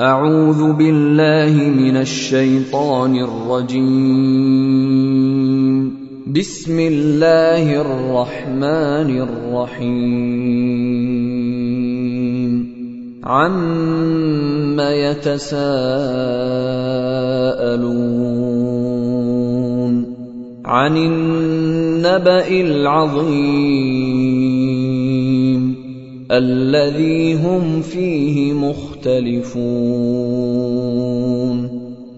أعوذ بالله من الشيطان الرجيم. بسم الله الرحمن الرحيم. عم يتساءلون عن النبأ العظيم. الذي هم فيه مختلفون.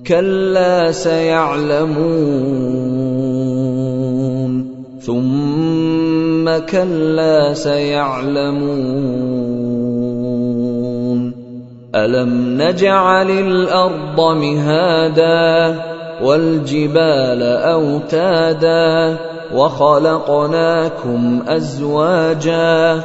كلا سيعلمون. ثم كلا سيعلمون. ألم نجعل الأرض مهادا والجبال أوتادا وخلقناكم أزواجا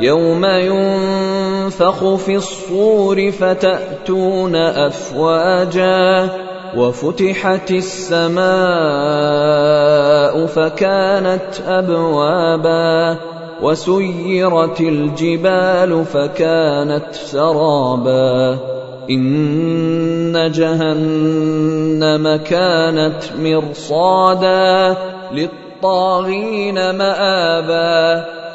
يوم ينفخ في الصور فتأتون أفواجا وفتحت السماء فكانت أبوابا وسيرت الجبال فكانت سرابا إن جهنم كانت مرصادا للطاغين مآبا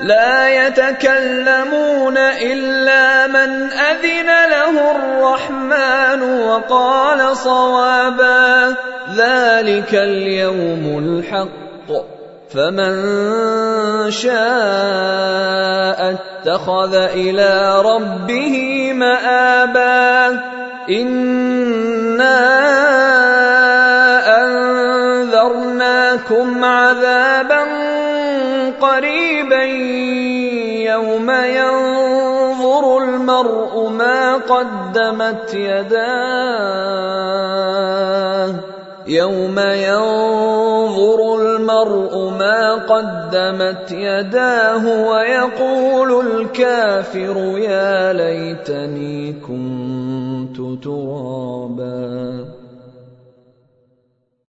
لا يتكلمون إلا من أذن له الرحمن وقال صوابا ذلك اليوم الحق. فمن شاء اتخذ إلى ربه مآبا. إنا أنذرناكم عذابا قريبا يوم ينظر المرء ما قدمت يداه. يوم ينظر المرء ما قدمت يداه ويقول الكافر يا ليتني كنت ترابا.